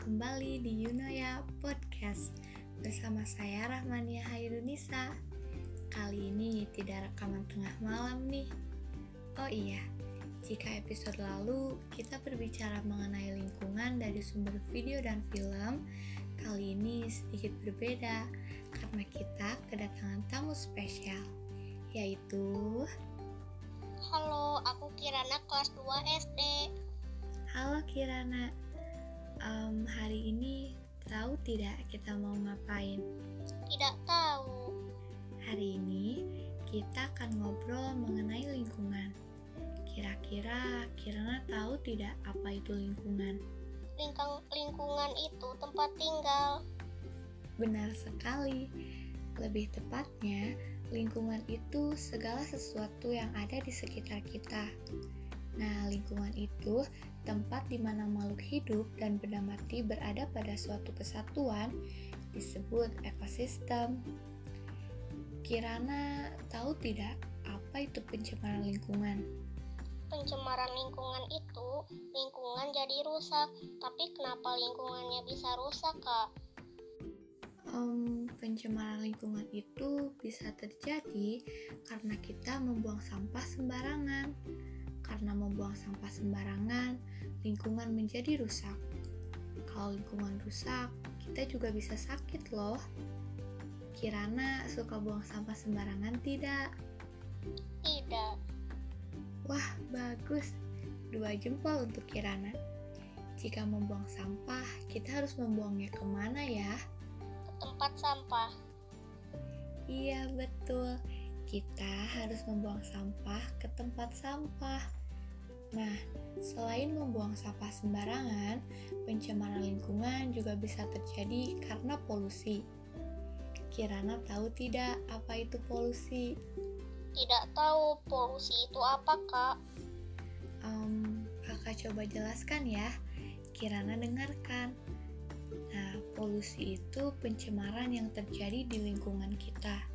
kembali di Yunoya Podcast bersama saya Rahmania Hairunisa. Kali ini tidak rekaman tengah malam nih. Oh iya, jika episode lalu kita berbicara mengenai lingkungan dari sumber video dan film, kali ini sedikit berbeda karena kita kedatangan tamu spesial, yaitu Halo, aku Kirana kelas 2 SD. Halo Kirana, um, hari ini tahu tidak kita mau ngapain? Tidak tahu. Hari ini kita akan ngobrol mengenai lingkungan. Kira-kira Kirana tahu tidak apa itu lingkungan? Lingkang, lingkungan itu tempat tinggal. Benar sekali. Lebih tepatnya, lingkungan itu segala sesuatu yang ada di sekitar kita. Nah, lingkungan itu tempat di mana makhluk hidup dan benda mati berada pada suatu kesatuan disebut ekosistem. Kirana tahu tidak apa itu pencemaran lingkungan? Pencemaran lingkungan itu, lingkungan jadi rusak. Tapi kenapa lingkungannya bisa rusak, Kak? Um, pencemaran lingkungan itu bisa terjadi karena kita membuang sampah sembarangan karena membuang sampah sembarangan, lingkungan menjadi rusak. Kalau lingkungan rusak, kita juga bisa sakit loh. Kirana suka buang sampah sembarangan tidak? Tidak. Wah, bagus. Dua jempol untuk Kirana. Jika membuang sampah, kita harus membuangnya ke mana ya? Ke tempat sampah. Iya, betul. Kita harus membuang sampah ke tempat sampah. Nah, selain membuang sampah sembarangan, pencemaran lingkungan juga bisa terjadi karena polusi. Kirana tahu tidak apa itu polusi? Tidak tahu polusi itu apa, Kak? Um, kakak coba jelaskan ya. Kirana dengarkan. Nah, polusi itu pencemaran yang terjadi di lingkungan kita.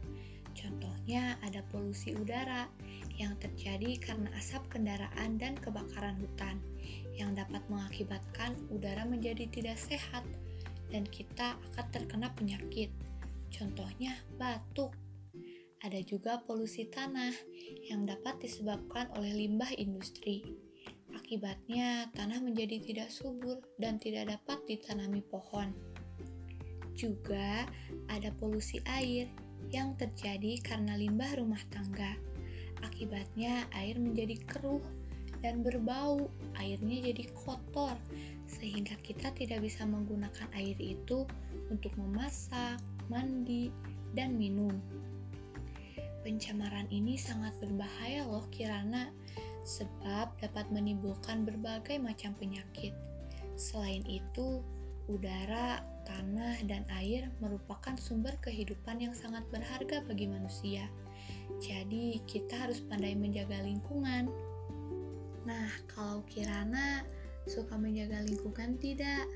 Ada polusi udara yang terjadi karena asap kendaraan dan kebakaran hutan yang dapat mengakibatkan udara menjadi tidak sehat dan kita akan terkena penyakit. Contohnya batuk. Ada juga polusi tanah yang dapat disebabkan oleh limbah industri. Akibatnya tanah menjadi tidak subur dan tidak dapat ditanami pohon. Juga ada polusi air yang terjadi karena limbah rumah tangga. Akibatnya air menjadi keruh dan berbau, airnya jadi kotor, sehingga kita tidak bisa menggunakan air itu untuk memasak, mandi, dan minum. Pencemaran ini sangat berbahaya loh Kirana, sebab dapat menimbulkan berbagai macam penyakit. Selain itu, udara, tanah, dan air merupakan sumber kehidupan yang sangat berharga bagi manusia. Jadi, kita harus pandai menjaga lingkungan. Nah, kalau Kirana suka menjaga lingkungan tidak?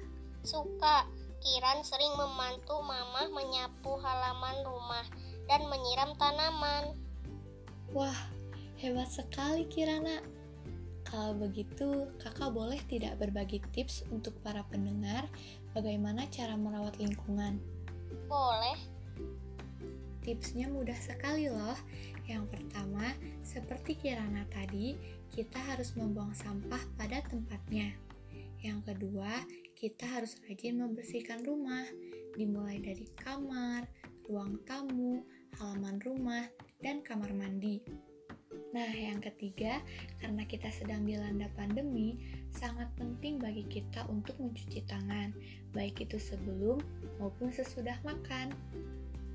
Suka. Kiran sering membantu Mama menyapu halaman rumah dan menyiram tanaman. Wah, hebat sekali Kirana. Kalau begitu, kakak boleh tidak berbagi tips untuk para pendengar bagaimana cara merawat lingkungan? Boleh. Tipsnya mudah sekali loh. Yang pertama, seperti Kirana tadi, kita harus membuang sampah pada tempatnya. Yang kedua, kita harus rajin membersihkan rumah, dimulai dari kamar, ruang tamu, halaman rumah, dan kamar mandi. Nah, yang ketiga, karena kita sedang dilanda pandemi, sangat penting bagi kita untuk mencuci tangan, baik itu sebelum maupun sesudah makan.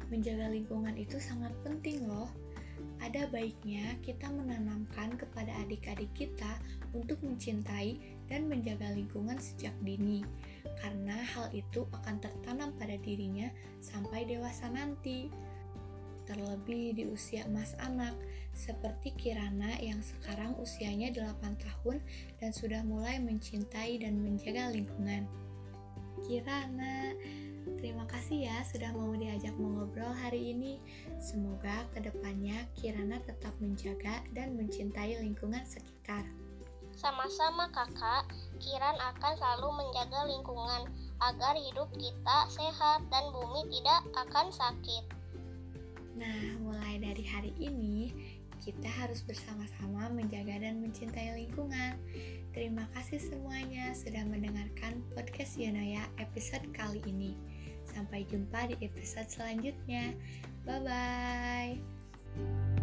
Menjaga lingkungan itu sangat penting loh. Ada baiknya kita menanamkan kepada adik-adik kita untuk mencintai dan menjaga lingkungan sejak dini, karena hal itu akan tertanam pada dirinya sampai dewasa nanti terlebih di usia emas anak, seperti Kirana yang sekarang usianya 8 tahun dan sudah mulai mencintai dan menjaga lingkungan. Kirana, terima kasih ya sudah mau diajak mengobrol hari ini. Semoga ke depannya Kirana tetap menjaga dan mencintai lingkungan sekitar. Sama-sama kakak, Kiran akan selalu menjaga lingkungan agar hidup kita sehat dan bumi tidak akan sakit. Nah, mulai dari hari ini, kita harus bersama-sama menjaga dan mencintai lingkungan. Terima kasih semuanya sudah mendengarkan podcast Yonoya episode kali ini. Sampai jumpa di episode selanjutnya. Bye bye.